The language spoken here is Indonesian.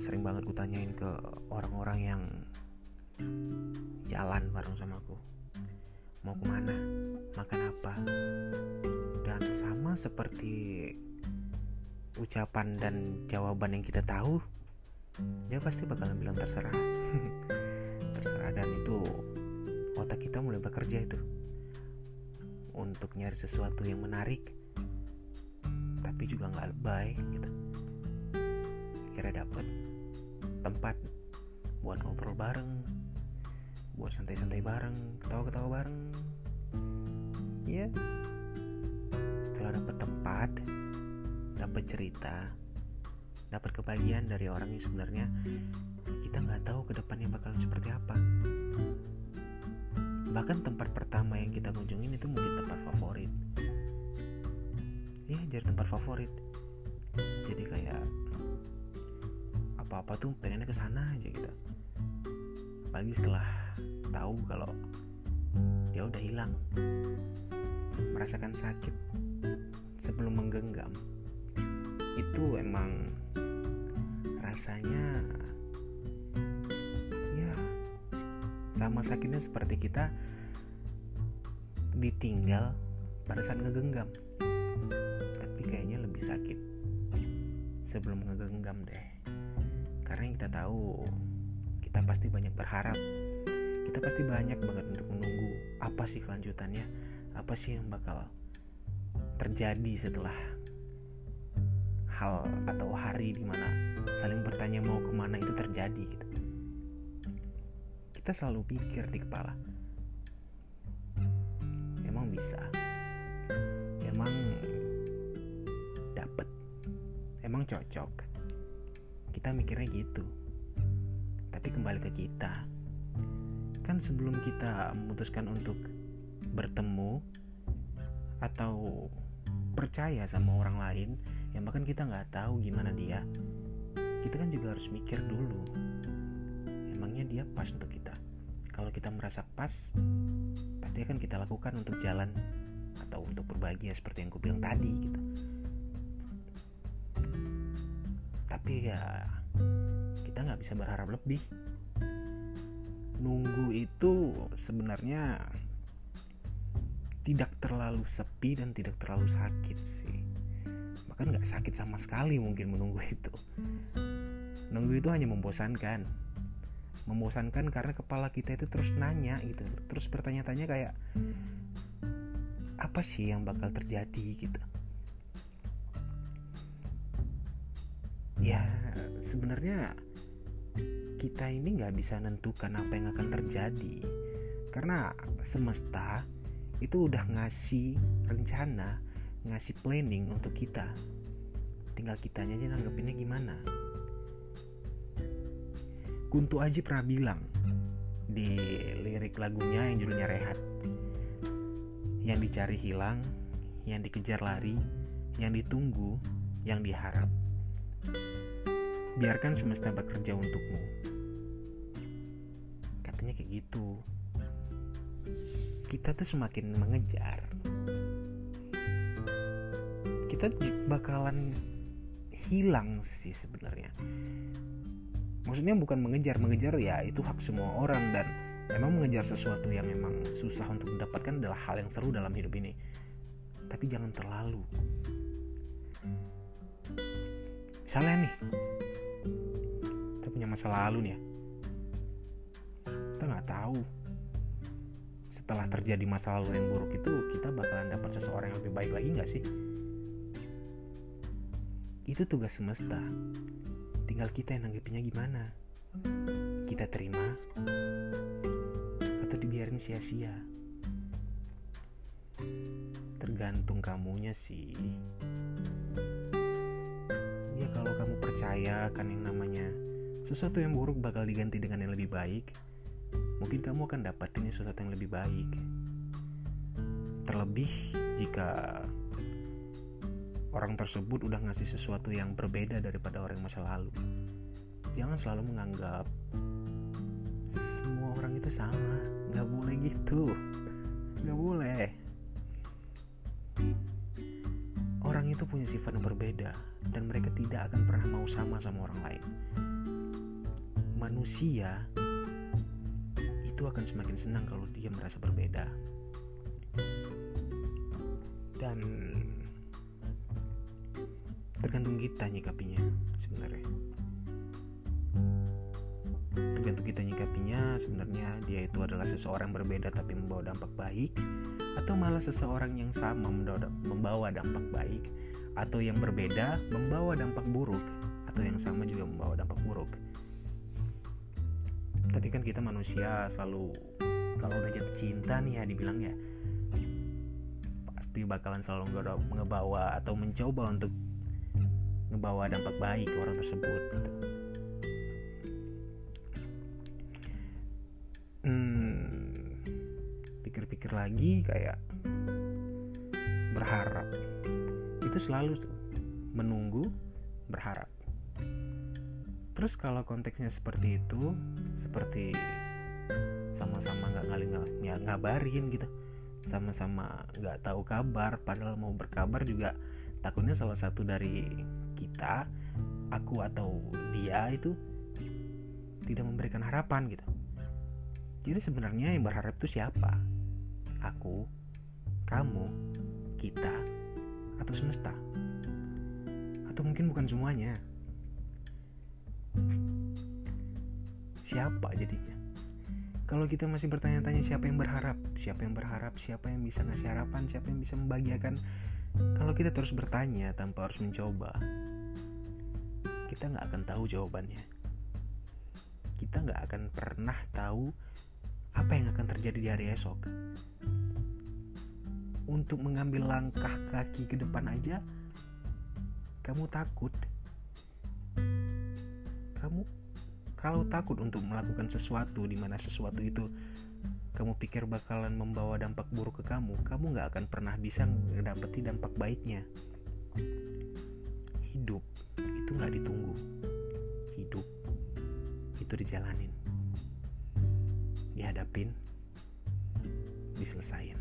yang sering banget gue tanyain ke orang-orang yang jalan bareng sama aku mau ke mana makan apa dan sama seperti ucapan dan jawaban yang kita tahu dia pasti bakalan bilang terserah. Terserah dan itu otak kita mulai bekerja itu. Untuk nyari sesuatu yang menarik tapi juga nggak lebay gitu. Kira dapet tempat buat ngobrol bareng buat santai-santai bareng ketawa-ketawa bareng. Ya setelah dapet tempat dapat cerita dapat kebahagiaan dari orang yang sebenarnya kita nggak tahu ke depannya bakal seperti apa. Bahkan tempat pertama yang kita kunjungin itu mungkin tempat favorit. Ya jadi tempat favorit. Jadi kayak apa-apa tuh pengennya ke sana aja gitu. Apalagi setelah tahu kalau dia udah hilang. Merasakan sakit sebelum menggenggam. Itu emang rasanya ya sama sakitnya seperti kita ditinggal pada saat ngegenggam. Tapi kayaknya lebih sakit sebelum ngegenggam deh karena kita tahu kita pasti banyak berharap. Kita pasti banyak banget untuk menunggu apa sih kelanjutannya apa sih yang bakal terjadi setelah hal atau hari di mana saling bertanya mau ke mana itu terjadi gitu. Kita selalu pikir di kepala emang bisa? Emang dapet? Emang cocok kita mikirnya gitu. Tapi kembali ke kita. Kan sebelum kita memutuskan untuk bertemu atau percaya sama orang lain yang bahkan kita nggak tahu gimana dia. Kita kan juga harus mikir dulu. Emangnya dia pas untuk kita? Kalau kita merasa pas pasti akan kita lakukan untuk jalan atau untuk berbahagia seperti yang ku bilang tadi gitu tapi ya kita nggak bisa berharap lebih. Nunggu itu sebenarnya tidak terlalu sepi dan tidak terlalu sakit sih. Bahkan nggak sakit sama sekali mungkin menunggu itu. Nunggu itu hanya membosankan. Membosankan karena kepala kita itu terus nanya gitu. Terus bertanya-tanya kayak apa sih yang bakal terjadi? gitu ya sebenarnya kita ini nggak bisa nentukan apa yang akan terjadi. Karena semesta itu udah ngasih rencana ngasih planning untuk kita. Tinggal kitanya aja nanggepinnya gimana. Kuntu Aji pernah bilang di lirik lagunya yang judulnya Rehat yang dicari hilang yang dikejar lari yang ditunggu yang diharap biarkan semesta bekerja untukmu. Katanya kayak gitu. Kita tuh semakin mengejar. Kita bakalan hilang sih sebenarnya. Maksudnya bukan mengejar mengejar ya itu hak semua orang dan memang mengejar sesuatu yang memang susah untuk mendapatkan adalah hal yang seru dalam hidup ini. Tapi jangan terlalu. Misalnya nih kita punya masa lalu nih ya. Kita nggak tahu. Setelah terjadi masa lalu yang buruk itu kita bakalan dapat seseorang yang lebih baik lagi nggak sih? Itu tugas semesta. Tinggal kita yang nanggepinnya gimana? Kita terima atau dibiarin sia-sia? Tergantung kamunya sih. Ya kalau kamu percaya kan yang namanya sesuatu yang buruk bakal diganti dengan yang lebih baik mungkin kamu akan dapatin sesuatu yang lebih baik. Terlebih jika orang tersebut udah ngasih sesuatu yang berbeda daripada orang masa lalu. Jangan selalu menganggap semua orang itu sama. Nggak boleh gitu. Nggak boleh. Orang itu punya sifat yang berbeda dan mereka tidak akan pernah mau sama sama orang lain. Manusia itu akan semakin senang kalau dia merasa berbeda. Dan tergantung kita nyikapinya sebenarnya. Tergantung kita nyikapinya sebenarnya dia itu adalah seseorang berbeda tapi membawa dampak baik atau malah seseorang yang sama membawa dampak baik atau yang berbeda membawa dampak buruk atau yang sama juga membawa dampak buruk tapi kan kita manusia selalu kalau udah jatuh cinta nih ya dibilang ya pasti bakalan selalu ngebawa atau mencoba untuk ngebawa dampak baik ke orang tersebut gitu. pikir lagi kayak berharap itu selalu menunggu berharap terus kalau konteksnya seperti itu seperti sama-sama nggak ngaling ya ngabarin gitu sama-sama nggak tahu kabar padahal mau berkabar juga takutnya salah satu dari kita aku atau dia itu tidak memberikan harapan gitu jadi sebenarnya yang berharap itu siapa aku, kamu, kita, atau semesta. Atau mungkin bukan semuanya. Siapa jadinya? Kalau kita masih bertanya-tanya siapa yang berharap, siapa yang berharap, siapa yang bisa ngasih harapan, siapa yang bisa membahagiakan. Kalau kita terus bertanya tanpa harus mencoba, kita nggak akan tahu jawabannya. Kita nggak akan pernah tahu apa yang akan terjadi di hari esok untuk mengambil langkah kaki ke depan aja kamu takut kamu kalau takut untuk melakukan sesuatu di mana sesuatu itu kamu pikir bakalan membawa dampak buruk ke kamu, kamu nggak akan pernah bisa mendapati dampak baiknya. Hidup itu nggak ditunggu, hidup itu dijalanin, dihadapin, diselesain.